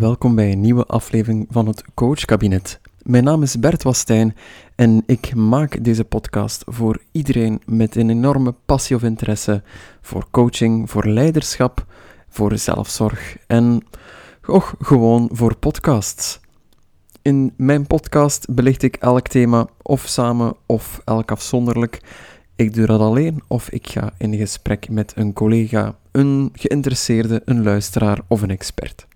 welkom bij een nieuwe aflevering van het Coachkabinet. Mijn naam is Bert Wastijn en ik maak deze podcast voor iedereen met een enorme passie of interesse voor coaching, voor leiderschap, voor zelfzorg en och, gewoon voor podcasts. In mijn podcast belicht ik elk thema of samen of elk afzonderlijk. Ik doe dat alleen of ik ga in gesprek met een collega, een geïnteresseerde, een luisteraar of een expert.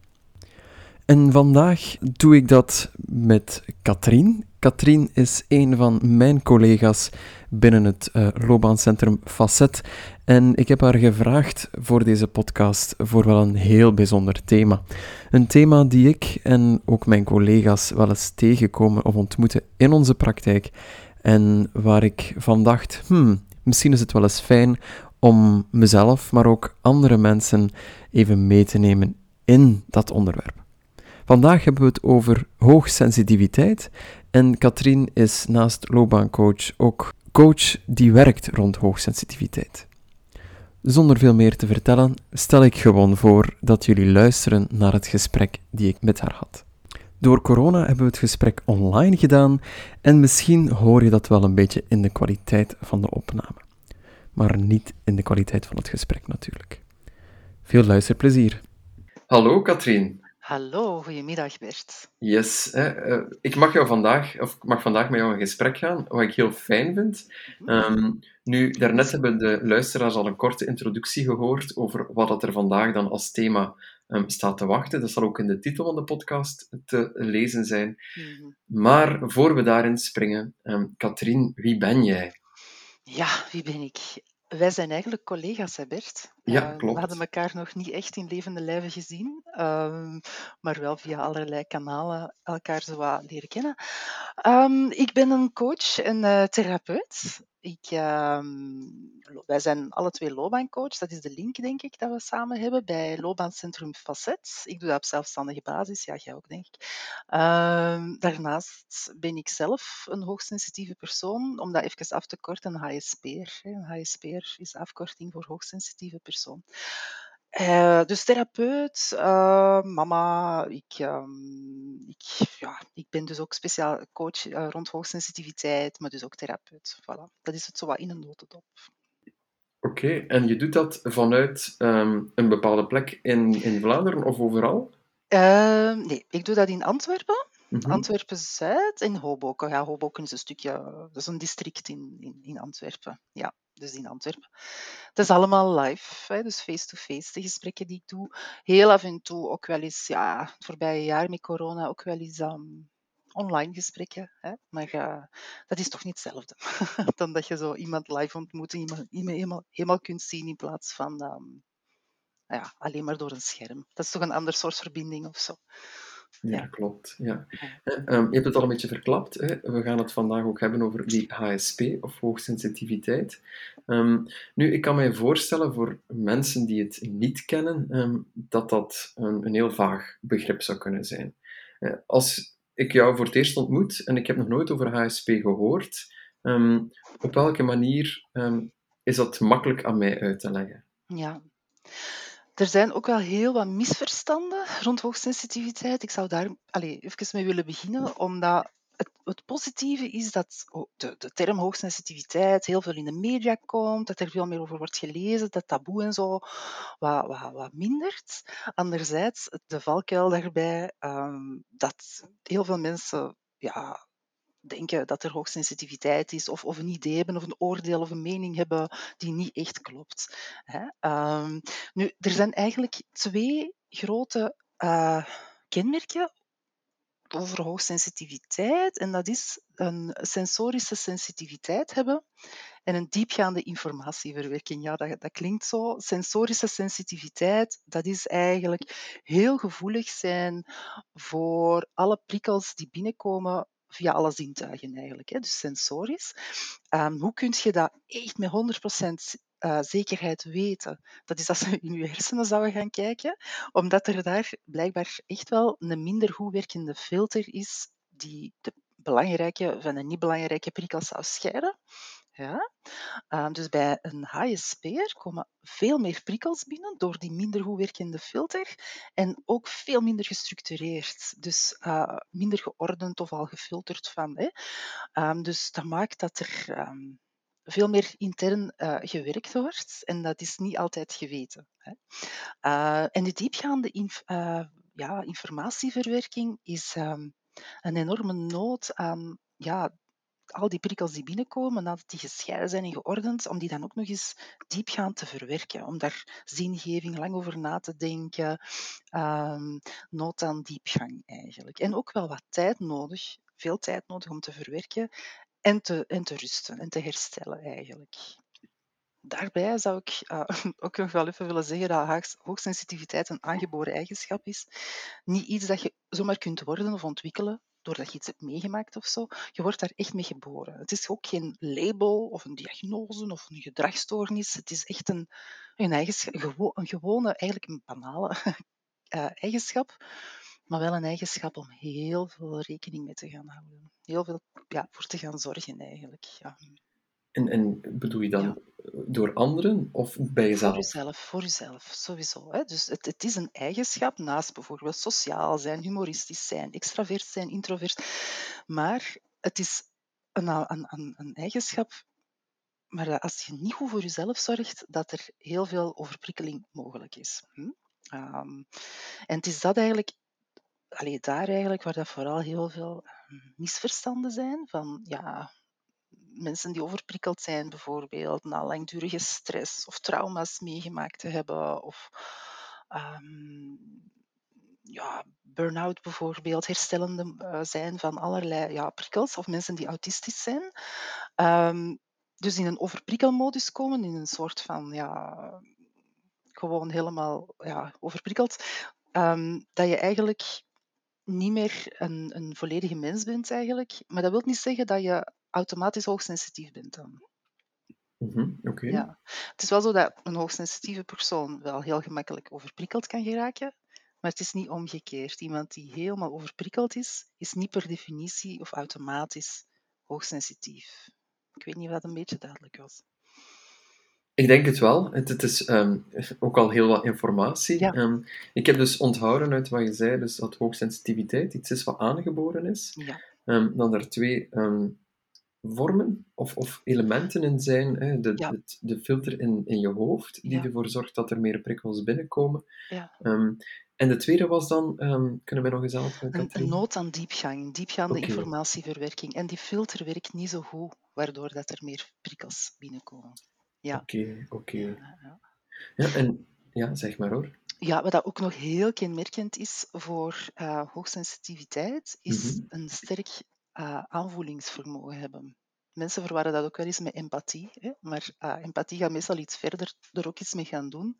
En vandaag doe ik dat met Katrien. Katrien is een van mijn collega's binnen het uh, loopbaancentrum Facet. En ik heb haar gevraagd voor deze podcast voor wel een heel bijzonder thema. Een thema die ik en ook mijn collega's wel eens tegenkomen of ontmoeten in onze praktijk. En waar ik van dacht, hmm, misschien is het wel eens fijn om mezelf, maar ook andere mensen even mee te nemen in dat onderwerp. Vandaag hebben we het over hoogsensitiviteit en Katrien is naast loopbaancoach ook coach die werkt rond hoogsensitiviteit. Zonder veel meer te vertellen, stel ik gewoon voor dat jullie luisteren naar het gesprek die ik met haar had. Door corona hebben we het gesprek online gedaan en misschien hoor je dat wel een beetje in de kwaliteit van de opname. Maar niet in de kwaliteit van het gesprek natuurlijk. Veel luisterplezier. Hallo Katrien. Hallo, goedemiddag Bert. Yes, hè, uh, ik mag jou vandaag, of ik mag vandaag met jou in gesprek gaan, wat ik heel fijn vind. Um, nu, daarnet hebben de luisteraars al een korte introductie gehoord over wat er vandaag dan als thema um, staat te wachten. Dat zal ook in de titel van de podcast te lezen zijn. Mm -hmm. Maar voor we daarin springen, um, Katrien, wie ben jij? Ja, wie ben ik? Wij zijn eigenlijk collega's, hè Bert? Ja, klopt. we hadden elkaar nog niet echt in levende lijven gezien, uh, maar wel via allerlei kanalen elkaar zo wat leren kennen. Um, ik ben een coach en uh, therapeut. Ik, ehm, wij zijn alle twee loopbaancoach. Dat is de link, denk ik, dat we samen hebben bij Loopbaancentrum Facet. Ik doe dat op zelfstandige basis. Ja, jij ook, denk ik. Ehm, daarnaast ben ik zelf een hoogsensitieve persoon. Om dat even af te korten, een HSP'er. Een HSP'er is afkorting voor hoogsensitieve persoon. Uh, dus therapeut, uh, mama, ik, um, ik, ja, ik ben dus ook speciaal coach uh, rond hoogsensitiviteit, maar dus ook therapeut. Voilà. Dat is het zo wat in een notendop. Oké, okay. en je doet dat vanuit um, een bepaalde plek in, in Vlaanderen of overal? Ehm, nee, ik doe dat in Antwerpen. Mm -hmm. Antwerpen-Zuid en Hoboken. Ja, Hoboken is een stukje, dat is een district in, in, in Antwerpen. Ja dus in Antwerpen. Het is allemaal live, hè, dus face-to-face de gesprekken die ik doe. Heel af en toe ook wel eens, ja, het voorbije jaar met corona ook wel eens um, online gesprekken. Hè, maar uh, dat is toch niet hetzelfde dan dat je zo iemand live ontmoet en iemand, iemand helemaal, helemaal kunt zien in plaats van um, ja, alleen maar door een scherm. Dat is toch een ander soort verbinding of zo. Ja, ja, klopt. Ja. Um, je hebt het al een beetje verklapt. Hè? We gaan het vandaag ook hebben over die HSP, of hoogsensitiviteit. Um, nu, ik kan mij voorstellen voor mensen die het niet kennen, um, dat dat een, een, heel vaag begrip zou kunnen zijn. Uh, als ik jou voor het eerst ontmoet en ik heb nog nooit over HSP gehoord, op welke manier is dat makkelijk aan mij uit te leggen? Ja. Er zijn ook wel heel wat misverstanden rond hoogsensitiviteit. Ik zou daar allez, even mee willen beginnen, omdat het, het, positieve is dat de, de, term hoogsensitiviteit heel veel in de media komt, dat er veel meer over wordt gelezen, dat taboe en zo wat, wat, wat mindert. Anderzijds, de valkuil daarbij, um, dat heel veel mensen ja, denken dat er hoogsensitiviteit is, of, of een idee hebben, of een oordeel of een mening hebben die niet echt klopt. Hè? Um, nu, er zijn eigenlijk twee grote uh, kenmerken over hoogsensitiviteit, en dat is een sensorische sensitiviteit hebben en een diepgaande informatieverwerking. Ja, dat, dat klinkt zo. Sensorische sensitiviteit, dat is eigenlijk heel gevoelig zijn voor alle prikkels die binnenkomen via alle zintuigen eigenlijk, hè, dus sensorisch. Um, hoe kun je dat echt met 100% uh, zekerheid weten? Dat is als ze in je hersenen zouden gaan kijken, omdat er daar blijkbaar echt wel een minder goed werkende filter is die de belangrijke van de niet belangrijke prikkels zou scheiden. Ja? Ehm, dus bij een HSP'er komen veel meer prikkels binnen door die minder goed werkende filter en ook veel minder gestructureerd. Dus uh, minder geordend of al gefilterd van. Hè. Um, dus dat maakt dat er um, veel meer intern uh, gewerkt wordt en dat is niet altijd geweten. Hè. Uh, en de diepgaande ja, informatieverwerking is een enorme nood aan ja, al die prikkels die binnenkomen, nadat die gescheiden zijn en geordend, om die dan ook nog eens diepgaand te verwerken. Om daar zingeving lang over na te denken. Um, nood aan diepgang eigenlijk. En ook wel wat tijd nodig, veel tijd nodig om te verwerken en te, en te rusten en te herstellen eigenlijk. Daarbij zou ik uh, ook nog wel even willen zeggen dat hoogsensitiviteit een aangeboren eigenschap is. Niet iets dat je zomaar kunt worden of ontwikkelen doordat je iets hebt meegemaakt of zo. Je wordt daar echt mee geboren. Het is ook geen label of een diagnose of een gedragsstoornis. Het is echt een, een, eigenschap, een gewone, eigenlijk een banale uh, eigenschap, maar wel een eigenschap om heel veel rekening mee te gaan houden. Heel veel ja, voor te gaan zorgen eigenlijk. Ja. En, en bedoel je dan door anderen of bij jezelf? Voor jezelf, voor jezelf sowieso. Hè. Dus het, het is een eigenschap naast bijvoorbeeld sociaal zijn, humoristisch zijn, extravert zijn, introvert. Maar het is een, een, een, een eigenschap maar als je niet goed voor jezelf zorgt, dat er heel veel overprikkeling mogelijk is. Hm? Um, en het is dat eigenlijk, allee, daar eigenlijk waar dat vooral heel veel misverstanden zijn. Van ja, mensen die overprikkeld zijn, bijvoorbeeld, na langdurige stress of trauma's meegemaakt te hebben, of um, ja, burn-out bijvoorbeeld, herstellende uh, zijn van allerlei ja, prikkels, of mensen die autistisch zijn. Um, dus in een overprikkelmodus komen, in een soort van ja, gewoon helemaal ja, overprikkeld, um, dat je eigenlijk niet meer een, een volledige mens bent eigenlijk. Maar dat wil niet zeggen dat je automatisch hoogsensitief bent dan. Mm Oké. Ja. Het is wel zo dat een hoogsensitieve persoon wel heel gemakkelijk overprikkeld kan geraken, maar het is niet omgekeerd. Iemand die helemaal overprikkeld is, is niet per definitie of automatisch hoogsensitief. Ik weet niet of dat een beetje duidelijk was. Ik denk het wel. Het, het is um, ook al heel wat informatie. Ja. Um, ik heb dus onthouden uit wat je zei, dus dat hoogsensitiviteit iets is wat aangeboren is. Ja. Um, dat er twee vormen of, of elementen in zijn. Hè? De, ja. de, de, filter in, in je hoofd, die ervoor zorgt dat er meer prikkels binnenkomen. en de tweede was dan, kunnen we nog eens aanvullen? Een, een nood aan diepgang, diepgaande okay. informatieverwerking. En die filter werkt niet zo goed, waardoor dat er meer prikkels binnenkomen. Ja. Oké, oké. Ja, ja, en ja, zeg maar hoor. Ja, wat dat ook nog heel kenmerkend is voor uh, hoogsensitiviteit, is mm -hmm. een sterk uh, aanvoelingsvermogen hebben. Mensen verwarren dat ook wel eens met empathie, hè? maar uh, empathie gaat meestal iets verder er ook iets mee gaan doen.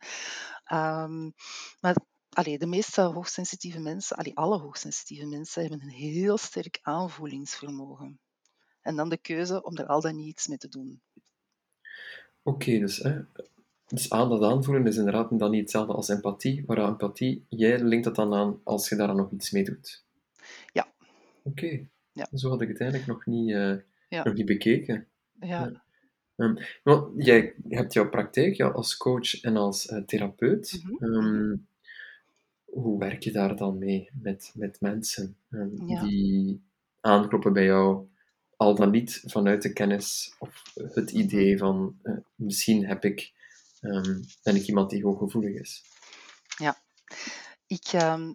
Um, maar allee, de meeste hoogsensitieve mensen, allee, alle hoogsensitieve mensen, hebben een heel sterk aanvoelingsvermogen. En dan de keuze om er al dan niet iets mee te doen. Oké, dus, hè, dus aan dat aanvoelen is inderdaad dan niet hetzelfde als empathie, maar empathie, jij linkt dat dan aan als je daar nog iets mee doet. Ja. Oké, ja. zo had ik het eigenlijk nog niet, uh, ja. nog niet bekeken. Ja. Um, want jij hebt jouw praktijk ja, als coach en als uh, therapeut. Mm -hmm. um, hoe werk je daar dan mee met, met mensen um, die aankloppen bij jou al dan niet vanuit de kennis of het idee van uh, misschien heb ik, ben ik iemand die hooggevoelig is. Ja, ik,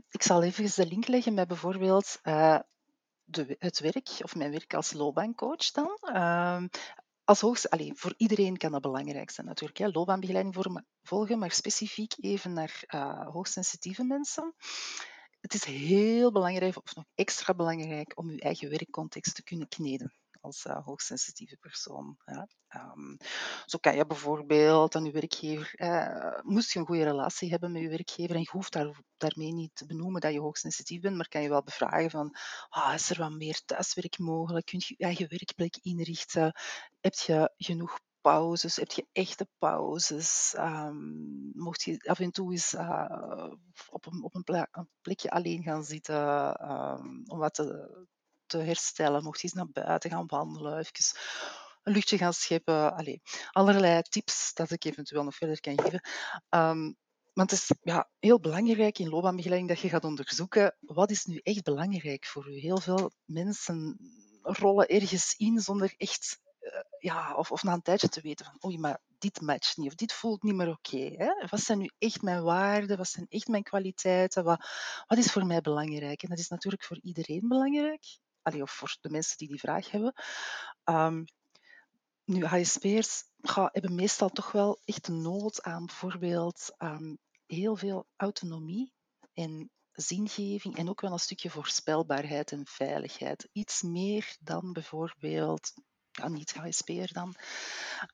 ik zal even de link leggen met bijvoorbeeld uh, de, het werk of mijn werk als loopbaancoach dan. Um, als hoogste, allez, voor iedereen kan dat belangrijk zijn natuurlijk. Hè. Loopbaanbegeleiding voor, volgen, maar specifiek even naar uh, hoogsensitieve mensen het is heel belangrijk, of nog extra belangrijk, om je eigen werkcontext te kunnen kneden als uh, hoogsensitieve persoon. Um, zo kan je bijvoorbeeld aan je werkgever, uh, moest je een goede relatie hebben met je werkgever en je hoeft daar, daarmee niet te benoemen dat je hoogsensitief bent, maar kan je wel bevragen van, ah, is er wat meer thuiswerk mogelijk? Kun je je eigen werkplek inrichten? Heb je genoeg pauzes? Heb je echte pauzes? Um, mocht je af en toe eens uh, op, een, op een, plekje alleen gaan zitten um, om wat te, te herstellen? Mocht eens naar buiten gaan wandelen? Even een luchtje gaan scheppen. Allee, allerlei tips dat ik eventueel nog verder kan geven. Um, want het is ja, heel belangrijk in loopbaanbegeleiding dat je gaat onderzoeken wat is nu echt belangrijk voor u. Heel veel mensen rollen ergens in zonder echt uh, ja, of, of na een tijdje te weten van oei, maar dit matcht niet of dit voelt niet meer oké. Wat zijn nu echt mijn waarden? Wat zijn echt mijn kwaliteiten? Wat, wat is voor mij belangrijk? En dat is natuurlijk voor iedereen belangrijk. Allee, of voor de mensen die die vraag hebben. Um, nu, HSP'ers hebben meestal toch wel echt een nood aan bijvoorbeeld um, heel veel autonomie en zingeving en ook wel een stukje voorspelbaarheid en veiligheid. Iets meer dan bijvoorbeeld, ja, niet HSP'er dan.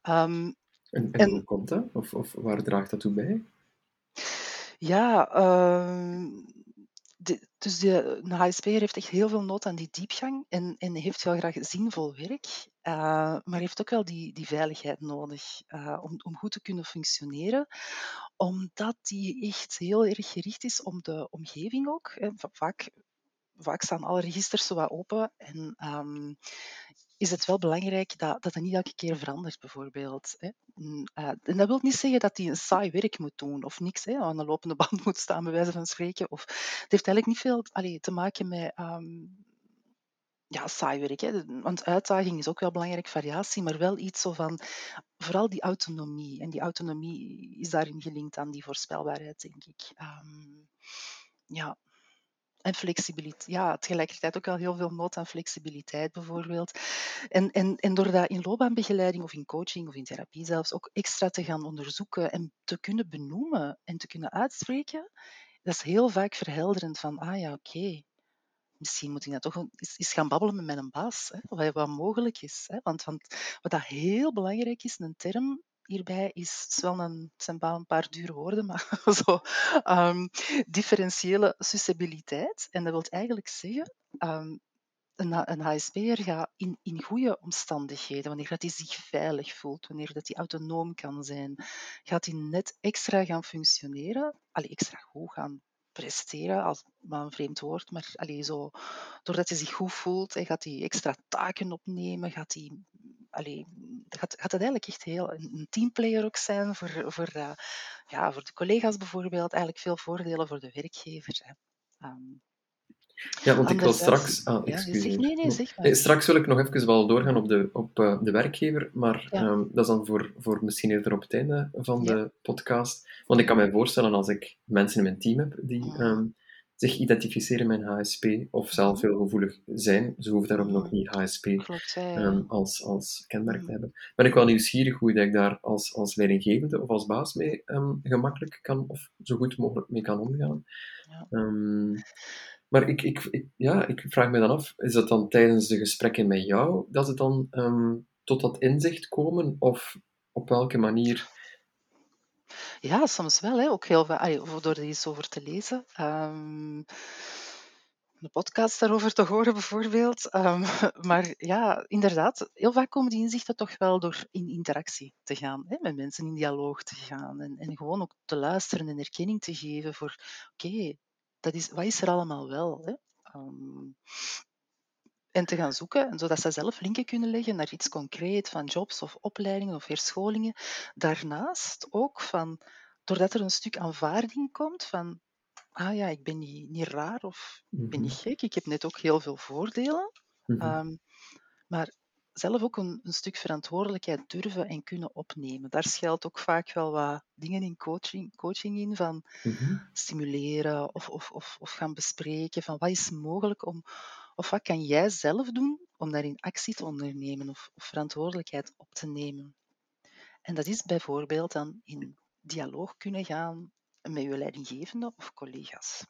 Um, en, en, hoe komt dat? Of, of waar draagt dat toe bij? Ja, uh, dus de, een HSP'er heeft echt heel veel nood aan die diepgang en, en heeft wel graag zinvol werk, uh, maar heeft ook wel die, die veiligheid nodig uh, om, om goed te kunnen functioneren, omdat die echt heel erg gericht is om de omgeving ook. Hè. Vaak, staan alle registers zo wat open en um, is het wel belangrijk dat, dat het niet elke keer verandert, bijvoorbeeld. Hè. Uh, en dat wil niet zeggen dat hij een saai werk moet doen of niks, hè, aan de lopende band moet staan, bij wijze van spreken. Of, het heeft eigenlijk niet veel te maken met um, ja, saai werk. Hè. Want uitdaging is ook wel belangrijk, variatie, maar wel iets zo van vooral die autonomie. En die autonomie is daarin gelinkt aan die voorspelbaarheid, denk ik. Um, ja, en flexibiliteit. Ja, tegelijkertijd ook wel heel veel nood aan flexibiliteit bijvoorbeeld. En, en, en door dat in loopbaanbegeleiding of in coaching of in therapie zelfs ook extra te gaan onderzoeken en te kunnen benoemen en te kunnen uitspreken, dat is heel vaak verhelderend van, ah ja, oké, misschien moet ik dat toch eens, gaan babbelen met mijn baas, hè, wat, wat mogelijk is. Hè. Want, want wat dat heel belangrijk is, een term hierbij is, is wel een, het een paar dure woorden, maar zo, um, differentiële susceptibiliteit. En dat wil eigenlijk zeggen, um, een, een HSP'er gaat in, in goede omstandigheden, wanneer dat hij zich veilig voelt, wanneer dat hij autonoom kan zijn, gaat hij net extra gaan functioneren, allee, extra goed gaan presteren, als maar een vreemd woord, maar allee, zo, doordat hij zich goed voelt, hij gaat hij extra taken opnemen, gaat hij allee, gaat, gaat het eigenlijk echt heel een teamplayer ook zijn voor, voor, uh, ja, voor de collega's bijvoorbeeld. Eigenlijk veel voordelen voor de werkgever. Hè. Um, ja, want ik wil straks... Ah, ja, zeg, nee, nee, zeg maar. Straks wil ik nog even wel doorgaan op de, op, uh, de werkgever, maar ja. um, dat is dan voor, voor misschien eerder op het einde van de podcast. Want ik kan me voorstellen, als ik mensen in mijn team heb die um, zich identificeren met een HSP of zelf heel gevoelig zijn. Ze hoeven daarom nog niet HSP um, als, als kenmerk te hebben. Ben ik wel nieuwsgierig hoe ik daar als, als leidinggevende of als baas mee um, gemakkelijk kan of zo goed mogelijk mee kan omgaan. Ja. Um, maar ik, ik, ik, ja, ik vraag me dan af, is dat dan tijdens de gesprekken met jou dat ze dan tot dat inzicht komen? Of op welke manier ja, soms wel. Hè. Ook heel veel, door er iets over te lezen. Um, een podcast daarover te horen bijvoorbeeld. Um, maar ja, inderdaad, heel vaak komen die inzichten toch wel door in interactie te gaan, hè, met mensen in dialoog te gaan en, en gewoon ook te luisteren en erkenning te geven voor, oké, dat is, wat is er allemaal wel? Hè? Um, en te gaan zoeken, en zodat ze zelf linken kunnen leggen naar iets concreet van jobs of opleidingen of herscholingen. Daarnaast ook van, doordat er een stuk aanvaarding komt van, ah ja, ik ben niet, niet raar of ik ben niet mhm. gek, ik heb net ook heel veel voordelen. Mm -hmm. um, maar zelf ook een, een, stuk verantwoordelijkheid durven en kunnen opnemen. Daar schuilt ook vaak wel wat dingen in coaching, coaching in, van mm -hmm. stimuleren of, of, of, of gaan bespreken van wat is mogelijk om, of wat kan jij zelf doen om daarin actie te ondernemen of, of verantwoordelijkheid op te nemen? En dat is bijvoorbeeld dan in dialoog kunnen gaan met je leidinggevende of collega's.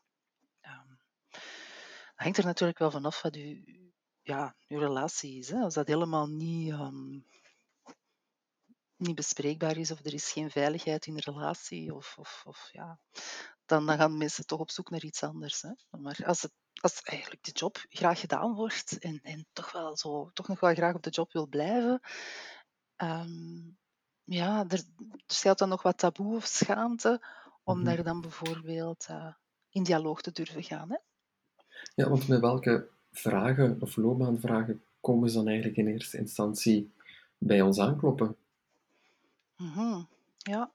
Um, dat hangt er natuurlijk wel vanaf wat je, ja, je relatie is. Hè. Als dat helemaal niet, um, niet bespreekbaar is of er is geen veiligheid in de relatie, of, of, of ja, dan, dan gaan mensen toch op zoek naar iets anders. Hè. Maar als het als eigenlijk de job graag gedaan wordt en, en toch wel zo, toch nog wel graag op de job wil blijven, um, ja, er, er schuilt dan nog wat taboe of schaamte om mm-hmm. daar dan bijvoorbeeld uh, in dialoog te durven gaan. Hè? Ja, want met welke vragen of loopbaanvragen komen ze dan eigenlijk in eerste instantie bij ons aankloppen. Mhm. Ja.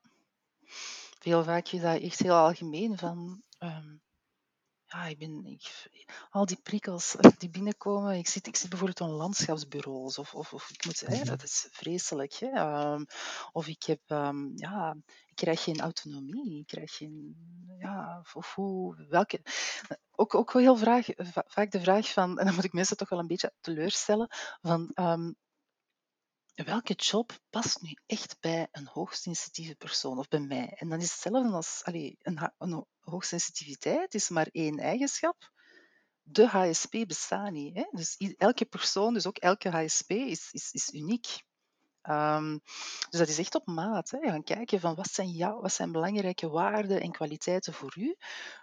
Veel vaak is dat echt heel algemeen van... ehm, ja, ik ben, ik, al die prikkels die binnenkomen. Ik zit, ik zit bijvoorbeeld aan landschapsbureaus of, of, of ik moet, hè, Mhm. dat is vreselijk. Hè? ehm, of ik heb, ehm, ja, ik krijg geen autonomie. Ik krijg geen, ja, of, of hoe, welke. Ook, ook wel heel vraag, va- vaak de vraag van, en dan moet ik mensen toch wel een beetje teleurstellen, van ehm, welke job past nu echt bij een hoogsensitieve persoon of bij mij? En dan is het hetzelfde als allee, een, een hoogsensitiviteit is maar één eigenschap. De HSP bestaat niet. Hè? Dus elke persoon, dus ook elke HSP, is, is, is uniek. Ehm, dus dat is echt op maat. Hè? Gaan kijken van wat zijn, wat zijn belangrijke waarden en kwaliteiten voor u.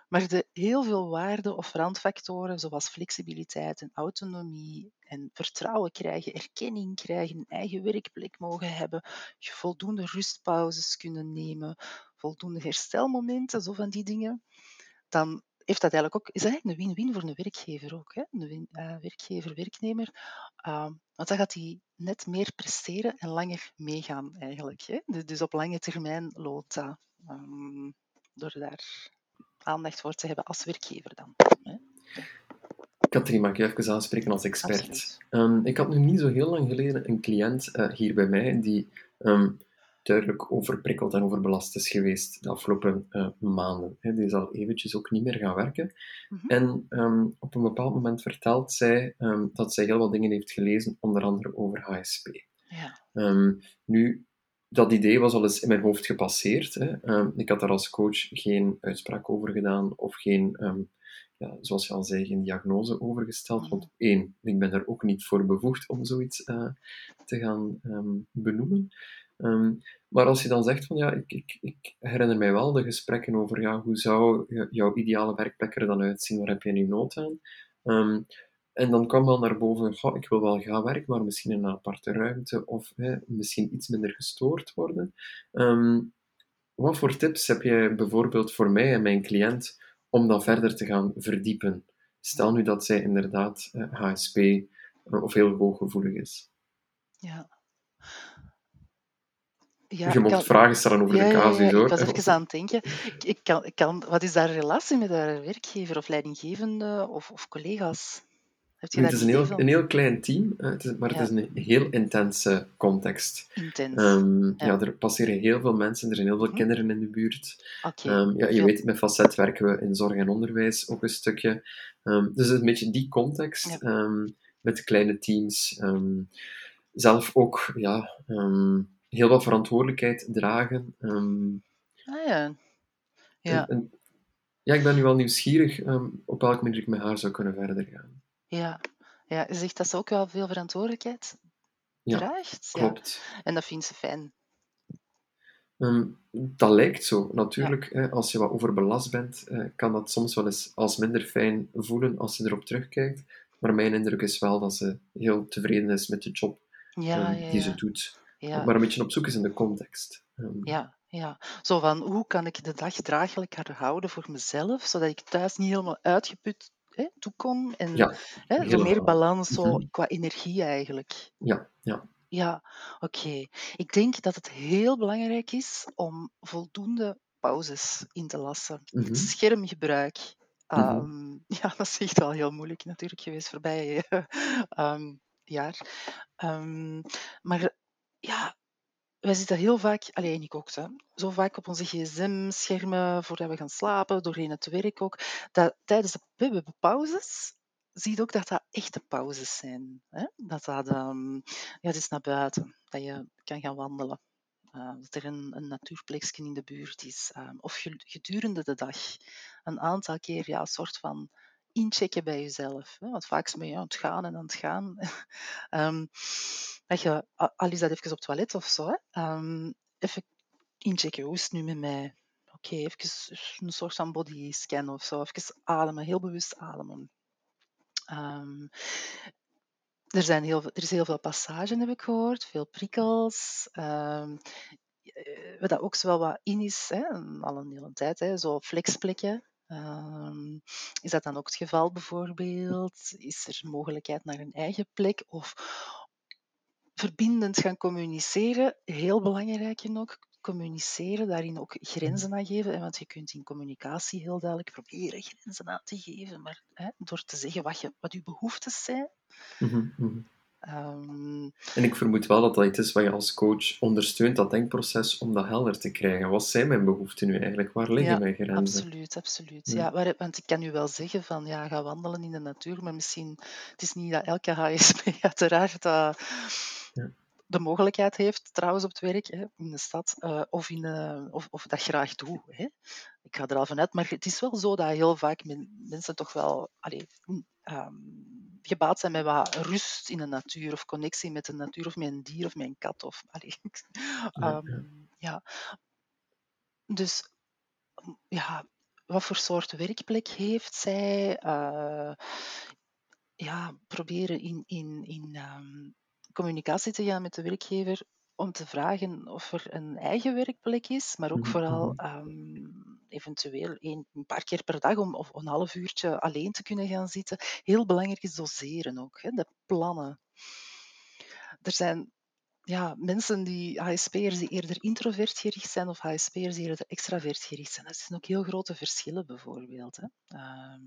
Maar de heel veel waarden of randfactoren, zoals flexibiliteit en autonomie en vertrouwen krijgen, erkenning krijgen, een eigen werkplek mogen hebben, je voldoende rustpauzes kunnen nemen, voldoende herstelmomenten, zo van die dingen, dan heeft dat eigenlijk ook, is dat eigenlijk een win-win voor een werkgever ook. Hè? Een win, uh, werkgever, werknemer. Uh, want dan gaat hij net meer presteren en langer meegaan eigenlijk. Hè? Dus, dus op lange termijn loont dat. Um, door daar aandacht voor te hebben als werkgever dan. Hè? Katrien, mag ik je even aanspreken als expert? Um, ik had nu niet zo heel lang geleden een cliënt uh, hier bij mij die um, duidelijk overprikkeld en overbelast is geweest de afgelopen uh, maanden. He, die zal eventjes ook niet meer gaan werken. Mm-hmm. En um, op een bepaald moment vertelt zij dat zij heel wat dingen heeft gelezen, onder andere over HSP. Ja. nu, dat idee was al eens in mijn hoofd gepasseerd. Hè. ik had daar als coach geen uitspraak over gedaan of geen ja, zoals je al zei, geen diagnose overgesteld. Want één, ik ben er ook niet voor bevoegd om zoiets uh, te gaan benoemen. Um, maar als je dan zegt van ja, ik, ik, ik, herinner mij wel de gesprekken over ja, hoe zou jouw ideale werkplek er dan uitzien, waar heb je nu nood aan? Um, en dan kwam wel naar boven, goh, ik wil wel gaan werken, maar misschien in een aparte ruimte of hè, misschien iets minder gestoord worden. wat voor tips heb je bijvoorbeeld voor mij en mijn cliënt om dan verder te gaan verdiepen. Stel nu dat zij inderdaad HSP uh, of heel hooggevoelig is. Ja. Ja, je mocht kan... vragen stellen over ja, de casus, ja, hoor. Ik was even aan het denken. Ik, ik kan, ik kan, wat is daar relatie met haar werkgever of leidinggevende of, of collega's? Heb je het is een heel, een heel klein team, het is, maar het is een heel intense context. Intens. Um, ja. er passeren heel veel mensen, er zijn heel veel Hm. kinderen in de buurt. Okay. Um, ja, je weet, met Facet werken we in zorg en onderwijs ook een stukje. Um, dus een beetje die context, met kleine teams. zelf ook ja, heel wat verantwoordelijkheid dragen. ah ja. Ja. En, en, ja, ik ben nu wel nieuwsgierig op welke manier ik met haar zou kunnen verder gaan. Ja. ja, je zegt dat ze ook wel veel verantwoordelijkheid ja, draagt. Klopt. Ja. En dat vindt ze fijn. Um, dat lijkt zo. Natuurlijk, ja. hè, als je wat overbelast bent, eh, kan dat soms wel eens als minder fijn voelen als je erop terugkijkt. Maar mijn indruk is wel dat ze heel tevreden is met de job ja, um, ja, die ze doet. Ja. Maar een beetje op zoek is in de context. Um, ja, ja, zo van hoe kan ik de dag draaglijker houden voor mezelf, zodat ik thuis niet helemaal uitgeput hè, toekom. En ja, hè, zo meer balans zo, mm-hmm. qua energie eigenlijk. Ja, ja. Ja, oké. Okay. Ik denk dat het heel belangrijk is om voldoende pauzes in te lassen. Mm-hmm. Schermgebruik. Mm-hmm. Um, ja, dat is echt wel heel moeilijk natuurlijk geweest voorbij um, jaar. Um, maar ja, wij zitten heel vaak, alleen ik ook, hè, zo vaak op onze gsm-schermen voordat we gaan slapen, doorheen het werk ook, dat tijdens de pauzes zie je ook dat dat echte pauzes zijn. Hè? Dat dat, um, ja, het is naar buiten, dat je kan gaan wandelen. Uh, dat er een, een natuurplekje in de buurt is. Um, of gedurende de dag een aantal keer ja, een soort van inchecken bij jezelf. Want vaak is men ja, aan het gaan en aan het gaan. um, dat je, al is dat even op het toilet of zo? Um, even inchecken, hoe is het nu met mij? Oké, okay, even een soort van body scan of zo. Even ademen, heel bewust ademen. Um, er, zijn heel, er is heel veel passage, heb ik gehoord, veel prikkels. Um, wat dat ook wel wat in is, hè, al een hele tijd, hè, zo flexplekken. Um, is dat dan ook het geval bijvoorbeeld? Is er mogelijkheid naar een eigen plek? Of verbindend gaan communiceren, heel belangrijk en ook. Communiceren, daarin ook grenzen aangeven. Want je kunt in communicatie heel duidelijk proberen grenzen aan te geven, maar hè, door te zeggen wat, je, wat je behoeftes zijn. Mhm, mhm. Ehm, En ik vermoed wel dat dat iets is wat je als coach ondersteunt, dat denkproces, om dat helder te krijgen. Wat zijn mijn behoeften nu eigenlijk? Waar liggen ja, mijn grenzen? absoluut, absoluut. Ja. Want ik kan u wel zeggen van ja, ga wandelen in de natuur, maar misschien, het is niet dat elke HSP uiteraard Ja. de mogelijkheid heeft, trouwens op het werk, hè, in de stad, eh, of, in, eh, of, of dat graag doe. Hè. Ik ga er al vanuit, maar het is wel zo dat heel vaak men- mensen toch wel allee, mm, ehm, gebaat zijn met wat rust in de natuur, of connectie met de natuur, of met een dier, of met een kat. Of, allee, Ja, ehm, ja. Dus m, ja, wat voor soort werkplek heeft zij? Eh, ja, proberen in, in, in ehm, communicatie te gaan met de werkgever om te vragen of er een eigen werkplek is, maar ook Mhm, vooral mhm. ehm, eventueel een, een paar keer per dag om of een half uurtje alleen te kunnen gaan zitten. Heel belangrijk is doseren ook, hè, de plannen. Er zijn ja, mensen die HSP'ers die eerder introvert gericht zijn of HSP'ers die eerder extravert gericht zijn. Dat zijn ook heel grote verschillen bijvoorbeeld. Hè. Ehm,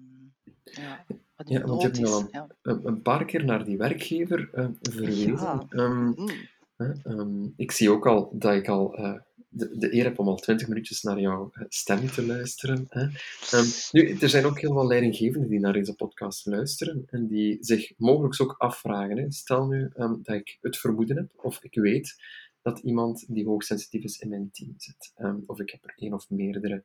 ja, wat Ja, uw want je hebt al een, Ja. een, een paar keer naar die werkgever eh, verwezen. Ja. Mhm. Ehm, ik zie ook al dat ik al eh, de, de eer heb om al twintig minuutjes naar jouw eh, stem te luisteren. Hè. Ehm, nu, er zijn ook heel wat leidinggevenden die naar deze podcast luisteren en die zich mogelijk ook afvragen. Hè. Stel nu ehm, dat ik het vermoeden heb, of ik weet dat iemand die hoogsensitief is in mijn team zit. Of ik heb er één of meerdere.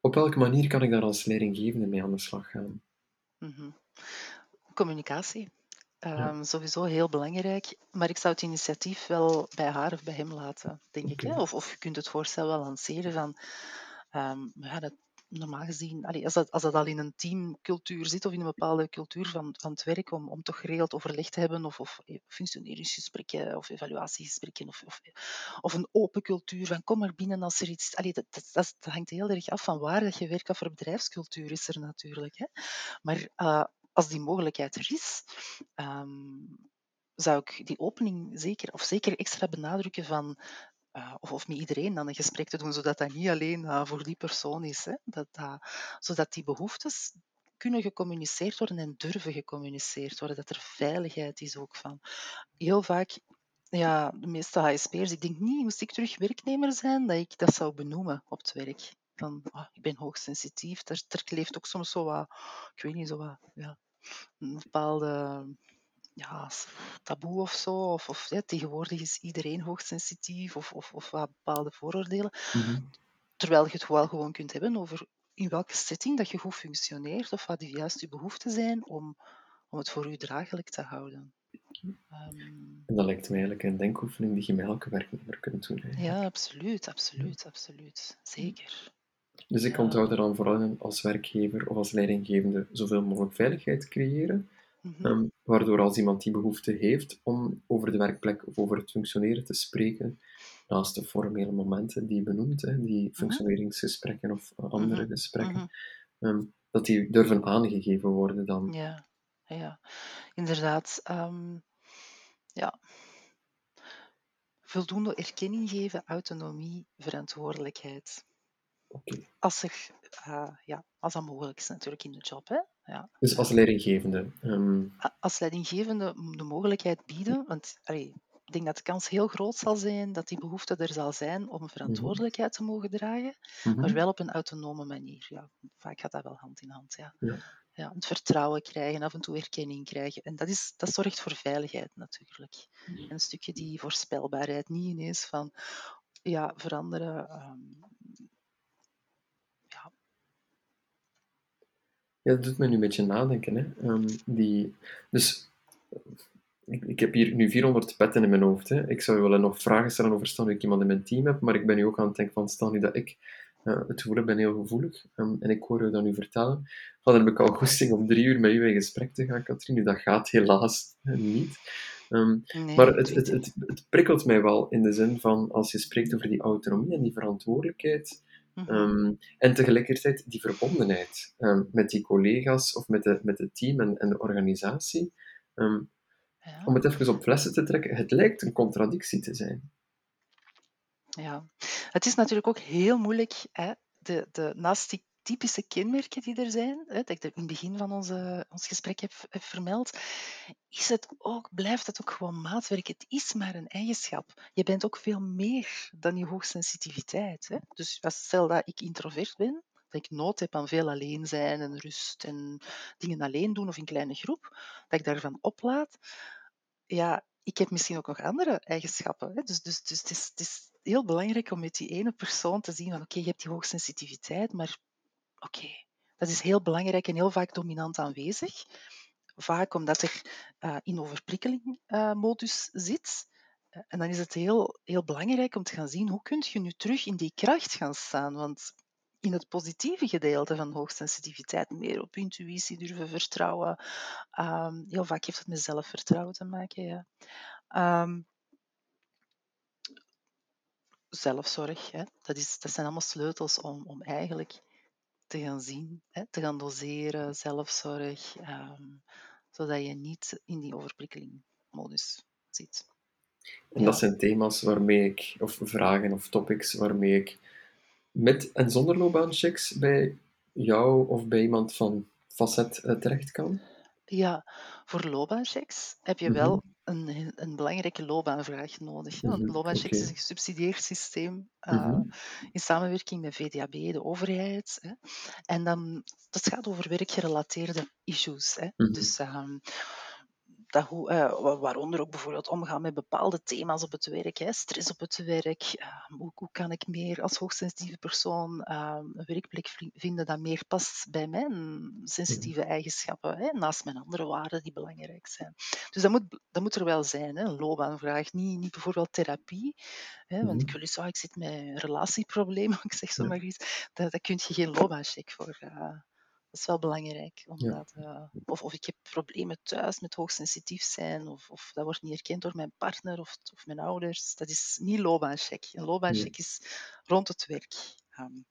Op welke manier kan ik daar als leidinggevende mee aan de slag gaan? Mhm. Communicatie. Ja, Ehm, sowieso heel belangrijk, maar ik zou het initiatief wel bij haar of bij hem laten, denk ik. Hè? Of, of je kunt het voorstel wel lanceren van, ehm, ja, dat, normaal gezien, allee, als, dat, als dat al in een teamcultuur zit of in een bepaalde cultuur van, van het werk, om, om toch geregeld overleg te hebben of, of functioneringsgesprekken of evaluatiegesprekken of, of, of een open cultuur van kom maar binnen als er iets... Allee, dat, dat, dat, dat hangt heel erg af van waar dat je werkt, wat voor bedrijfscultuur is er natuurlijk. Hè? Maar eh, als die mogelijkheid er is, ehm, zou ik die opening zeker, of zeker extra benadrukken van, eh, of, of met iedereen dan een gesprek te doen, zodat dat niet alleen eh, voor die persoon is. Hè? Dat, dat, zodat die behoeftes kunnen gecommuniceerd worden en durven gecommuniceerd worden, dat er veiligheid is ook van. Heel vaak, ja, de meeste HSP'ers, ik denk niet, moest ik terug werknemer zijn, dat ik dat zou benoemen op het werk. Van, ah, ik ben hoogsensitief. Er, er kleeft ook soms zo wat, ik weet niet, zo wat, ja, een bepaalde ja, taboe of zo. Of, of ja, tegenwoordig is iedereen hoogsensitief of, of, of wat bepaalde vooroordelen. Mhm. Terwijl je het wel gewoon kunt hebben over in welke setting dat je goed functioneert of wat juist je behoeften zijn om, om het voor u draaglijk te houden. Ehm, En dat lijkt me eigenlijk een denkoefening die je met elke werknemer kunt doen. Eigenlijk. ja, absoluut, absoluut, absoluut. Zeker. Dus ik onthoud er dan vooral in als werkgever of als leidinggevende zoveel mogelijk veiligheid creëren, Mhm. ehm, waardoor als iemand die behoefte heeft om over de werkplek of over het functioneren te spreken, naast de formele momenten die je benoemt, hè, die functioneringsgesprekken of eh, andere Mhm. gesprekken, Mhm. ehm, dat die durven aangegeven worden dan. Ja, ja, inderdaad. ehm, ja. Voldoende erkenning geven, autonomie, verantwoordelijkheid. Als, er, eh, ja, als dat mogelijk is natuurlijk in de job. Hè? Ja. Dus als leidinggevende. ehm, Als leidinggevende de mogelijkheid bieden, want allee, ik denk dat de kans heel groot zal zijn dat die behoefte er zal zijn om verantwoordelijkheid te mogen dragen, mhm. maar wel op een autonome manier. Ja, vaak gaat dat wel hand in hand. Ja. Ja. Ja, het vertrouwen krijgen, af en toe erkenning krijgen. En dat, is, dat zorgt voor veiligheid natuurlijk. En een stukje die voorspelbaarheid, niet ineens van ja, veranderen. ehm, Ja, dat doet me nu een beetje nadenken. Hè. Ehm, die, dus ik, ik heb hier nu 400 petten in mijn hoofd. Hè. Ik zou willen nog vragen stellen over stel nu ik iemand in mijn team heb, maar ik ben nu ook aan het denken van stel nu dat ik eh, het gevoel heb, ben heel gevoelig ehm, en ik hoor je dat nu vertellen. Dan heb ik al goesting om drie uur met u in gesprek te gaan, Katrien. Nu, dat gaat helaas niet. Ehm, nee, maar het, het, het prikkelt mij wel in de zin van als je spreekt over die autonomie en die verantwoordelijkheid. Mhm. Ehm, en tegelijkertijd die verbondenheid ehm, met die collega's of met, de, met het team en, en de organisatie. Ehm, Ja. Om het even op flessen te trekken, het lijkt een contradictie te zijn. Ja, het is natuurlijk ook heel moeilijk, hè, de, de, naast die typische kenmerken die er zijn, hè, dat ik in het begin van onze, ons gesprek heb, vermeld, is het ook, blijft het ook gewoon maatwerk. Het is maar een eigenschap. Je bent ook veel meer dan je hoogsensitiviteit. Hè. Dus stel dat ik introvert ben, dat ik nood heb aan veel alleen zijn en rust en dingen alleen doen of in kleine groep, dat ik daarvan oplaad. Ja, ik heb misschien ook nog andere eigenschappen. Hè. Dus, dus, dus het, is, het is heel belangrijk om met die ene persoon te zien van oké, je hebt die hoogsensitiviteit, maar oké, dat is heel belangrijk en heel vaak dominant aanwezig. Vaak omdat er uh, in overprikkeling modus zit. Uh, en dan is het heel, heel belangrijk om te gaan zien hoe kun je nu terug in die kracht gaan staan. Want in het positieve gedeelte van hoogsensitiviteit, meer op intuïtie durven vertrouwen. Um, heel vaak heeft het met zelfvertrouwen te maken. Ja. Um, zelfzorg, hè. Dat, is, dat zijn allemaal sleutels om, om eigenlijk te gaan zien, hè, te gaan doseren, zelfzorg, um, zodat je niet in die overprikkelingmodus zit. En dat zijn thema's waarmee ik, of vragen of topics waarmee ik met en zonder loopbaanchecks bij jou of bij iemand van Facet uh, terecht kan? Ja, voor loopbaanchecks heb je wel een, een belangrijke loopbaanvraag nodig. Want Mhm, loopbaanchecks is Oké. een gesubsidieerd systeem uh, Mhm. in samenwerking met VDAB, de overheid. Hè. En dan, dat gaat over werkgerelateerde issues. Hè. Mhm. Dus um, dat hoe, uh, wa- waaronder ook bijvoorbeeld omgaan met bepaalde thema's op het werk, hè, stress op het werk. uh, hoe, hoe kan ik meer als hoogsensitieve persoon uh, een werkplek vinden dat meer past bij mijn sensitieve eigenschappen, hè, naast mijn andere waarden die belangrijk zijn. Dus dat moet, dat moet er wel zijn, hè, een loopbaanvraag. Niet, niet bijvoorbeeld therapie, hè, want ik Mhm. wil eens, ah, ik zit met een relatieprobleem, ik zeg zo maar iets. Daar, daar kun je geen loopbaancheck voor. Dat is wel belangrijk. Ja. Omdat, uh, of, of ik heb problemen thuis met hoogsensitief zijn, of, of dat wordt niet erkend door mijn partner of, of mijn ouders. Dat is niet loopbaancheck. Een loopbaancheck is rond het werk. Um,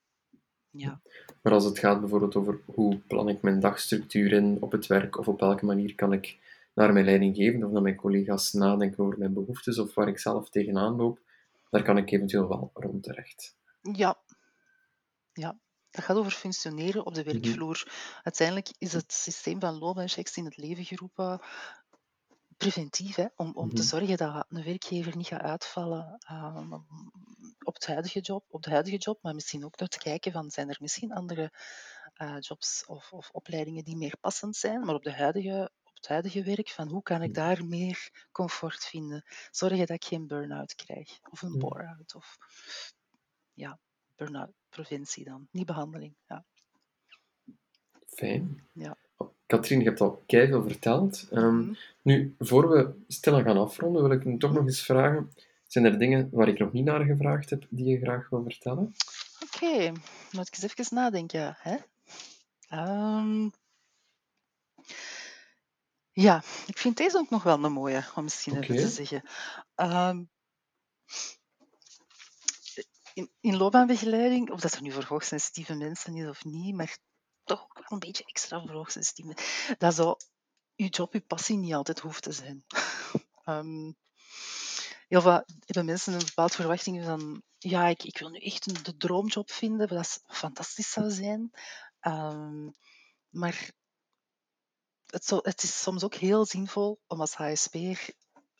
ja. Maar als het gaat bijvoorbeeld over hoe plan ik mijn dagstructuur in op het werk, of op welke manier kan ik naar mijn leidinggevende of naar mijn collega's nadenken over mijn behoeftes, of waar ik zelf tegenaan loop, daar kan ik eventueel wel rond terecht. ja, ja. Dat gaat over functioneren op de Mhm. werkvloer. Uiteindelijk is het systeem van loopbaanchecks in het leven geroepen preventief, hè, om, om te Mhm. zorgen dat een werkgever niet gaat uitvallen um, op, het huidige job, op de huidige job, maar misschien ook door te kijken van zijn er misschien andere uh, jobs of, of, opleidingen die meer passend zijn, maar op, de huidige, op het huidige werk, van hoe kan ik daar meer comfort vinden? Zorgen dat ik geen burn-out krijg of een bore-out of ja, burn-out preventie dan, niet behandeling. Ja. Fijn. Ja. Katrien, je hebt al keihard verteld. Um, Mhm. nu, voor we stilaan gaan afronden, wil ik je toch nog eens vragen: zijn er dingen waar ik nog niet naar gevraagd heb die je graag wil vertellen? Oké, okay. moet ik eens even nadenken. Hè? Um, ja, ik vind deze ook nog wel een mooie, om misschien even te zeggen. Um, in, in loopbaanbegeleiding, of dat er nu voor hoogsensitieve mensen is of niet, maar toch ook wel een beetje extra voor hoogsensitieve dat zo je job, je passie niet altijd hoeft te zijn. um, heel vaak hebben mensen een bepaalde verwachting van ja, ik, ik wil nu echt een, de droomjob vinden, dat fantastisch zou zijn. Um, maar het, zo, het, is soms ook heel zinvol om als HSP'er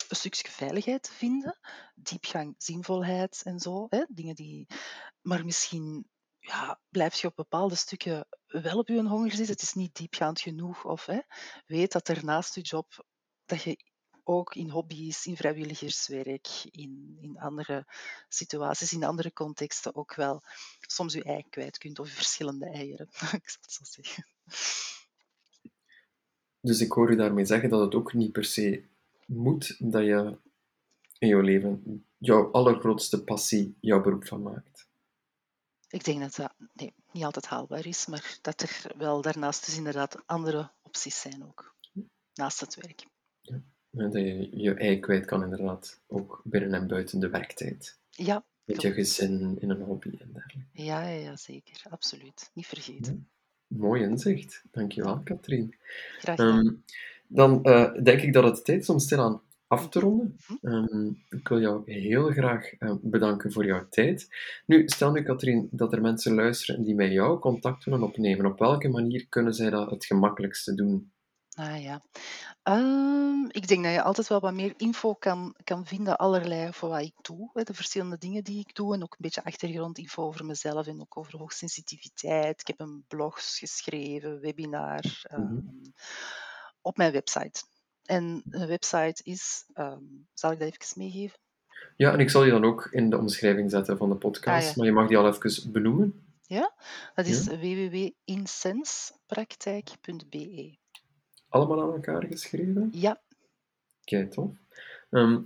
een stukje veiligheid vinden, diepgang, zinvolheid en zo. Hè? Dingen die, maar misschien ja, blijf je op bepaalde stukken wel op je honger zitten. Het is niet diepgaand genoeg. Of hè, weet dat er naast je job dat je ook in hobby's, in vrijwilligerswerk, in, in andere situaties, in andere contexten ook wel soms je ei kwijt kunt of verschillende eieren. Ik zal zo zeggen. Dus ik hoor je daarmee zeggen dat het ook niet per se moet dat je in jouw leven jouw allergrootste passie jouw beroep van maakt. Ik denk dat dat nee, niet altijd haalbaar is, maar dat er wel daarnaast dus inderdaad andere opties zijn ook, naast het werk. Ja. Dat je je ei kwijt kan inderdaad, ook binnen en buiten de werktijd. Ja. Met je gezin, in een hobby en dergelijke. Ja, ja, ja, zeker. Absoluut. Niet vergeten. Ja. Mooi inzicht. Dankjewel, Katrien. Graag gedaan. Um, dan eh, denk ik dat het tijd is om stilaan af te ronden. Mhm. Ehm, ik wil jou heel graag eh, bedanken voor jouw tijd. Nu, stel nu, Katrien, dat er mensen luisteren die met jou contact willen opnemen. Op welke manier kunnen zij dat het gemakkelijkste doen? Ah ja. Ehm, ik denk dat je altijd wel wat meer info kan, kan vinden, allerlei voor wat ik doe. Hè, de verschillende dingen die ik doe en ook een beetje achtergrondinfo over mezelf en ook over hoogsensitiviteit. Ik heb een blog geschreven, webinar Mhm. ehm, op mijn website. En de website is, ehm, zal ik dat even meegeven? Ja, en ik zal die dan ook in de omschrijving zetten van de podcast, Ah, ja. maar je mag die al even benoemen. Ja, dat is Ja. www.insenspraktijk.be. Allemaal aan elkaar geschreven. Ja, Kijk, tof. Ehm,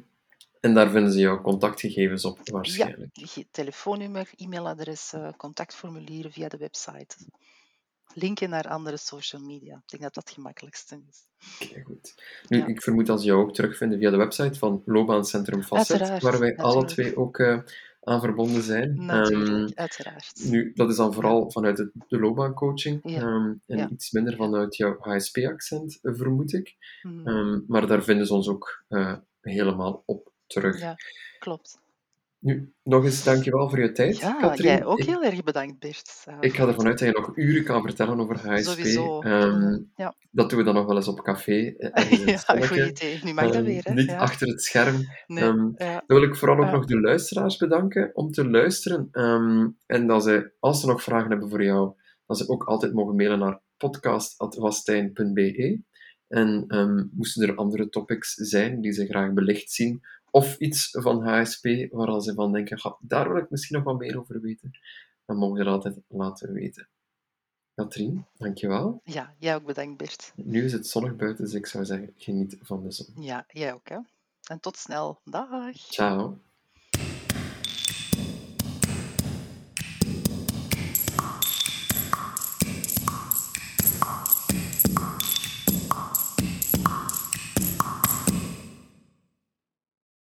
en daar vinden ze jouw contactgegevens op, ja, waarschijnlijk. je telefoonnummer, e-mailadres, contactformulieren via de website. Linken naar andere social media. Ik denk dat dat het gemakkelijkste is. Kijk, goed. Nu, Ja. ik vermoed dat ze jou ook terugvinden via de website van Loopbaancentrum Facet, Uiteraard, waar wij alle twee ook eh, aan verbonden zijn. Ehm, Natuurlijk, uiteraard. nu, dat is dan vooral vanuit het, de loopbaancoaching Ja, ehm, en iets minder vanuit jouw HSP-accent, eh, vermoed ik. Mhm. Ehm, maar daar vinden ze ons ook eh, helemaal op terug. Ja, klopt. Nu, nog eens dankjewel voor je tijd, Ja, Katrien. jij ook Ik- heel erg bedankt, Bert. Ik ga ervan uit dat je nog uren kan vertellen over HSP. Sowieso. Ehm, Ja. dat doen we dan nog wel eens op café. eh, ja, goed idee. Nu mag dat Ehm, weer, hè? Niet Ja. achter het scherm. Nee, Ehm, ja. Dan wil ik vooral ook nog de luisteraars bedanken om te luisteren. En dat ze, als ze nog vragen hebben voor jou, dat ze ook altijd mogen mailen naar podcast.wastijn.be. En moesten er andere topics zijn die ze graag belicht zien, of iets van HSP waar ze van denken, "Ga, daar wil ik misschien nog wat meer over weten, dan mogen ze dat altijd laten weten. Katrien, dankjewel. ja, jij ook bedankt, Bert. Nu is het zonnig buiten, dus ik zou zeggen, geniet van de zon. Ja, jij ook, hè? En tot snel. Dag. Ciao.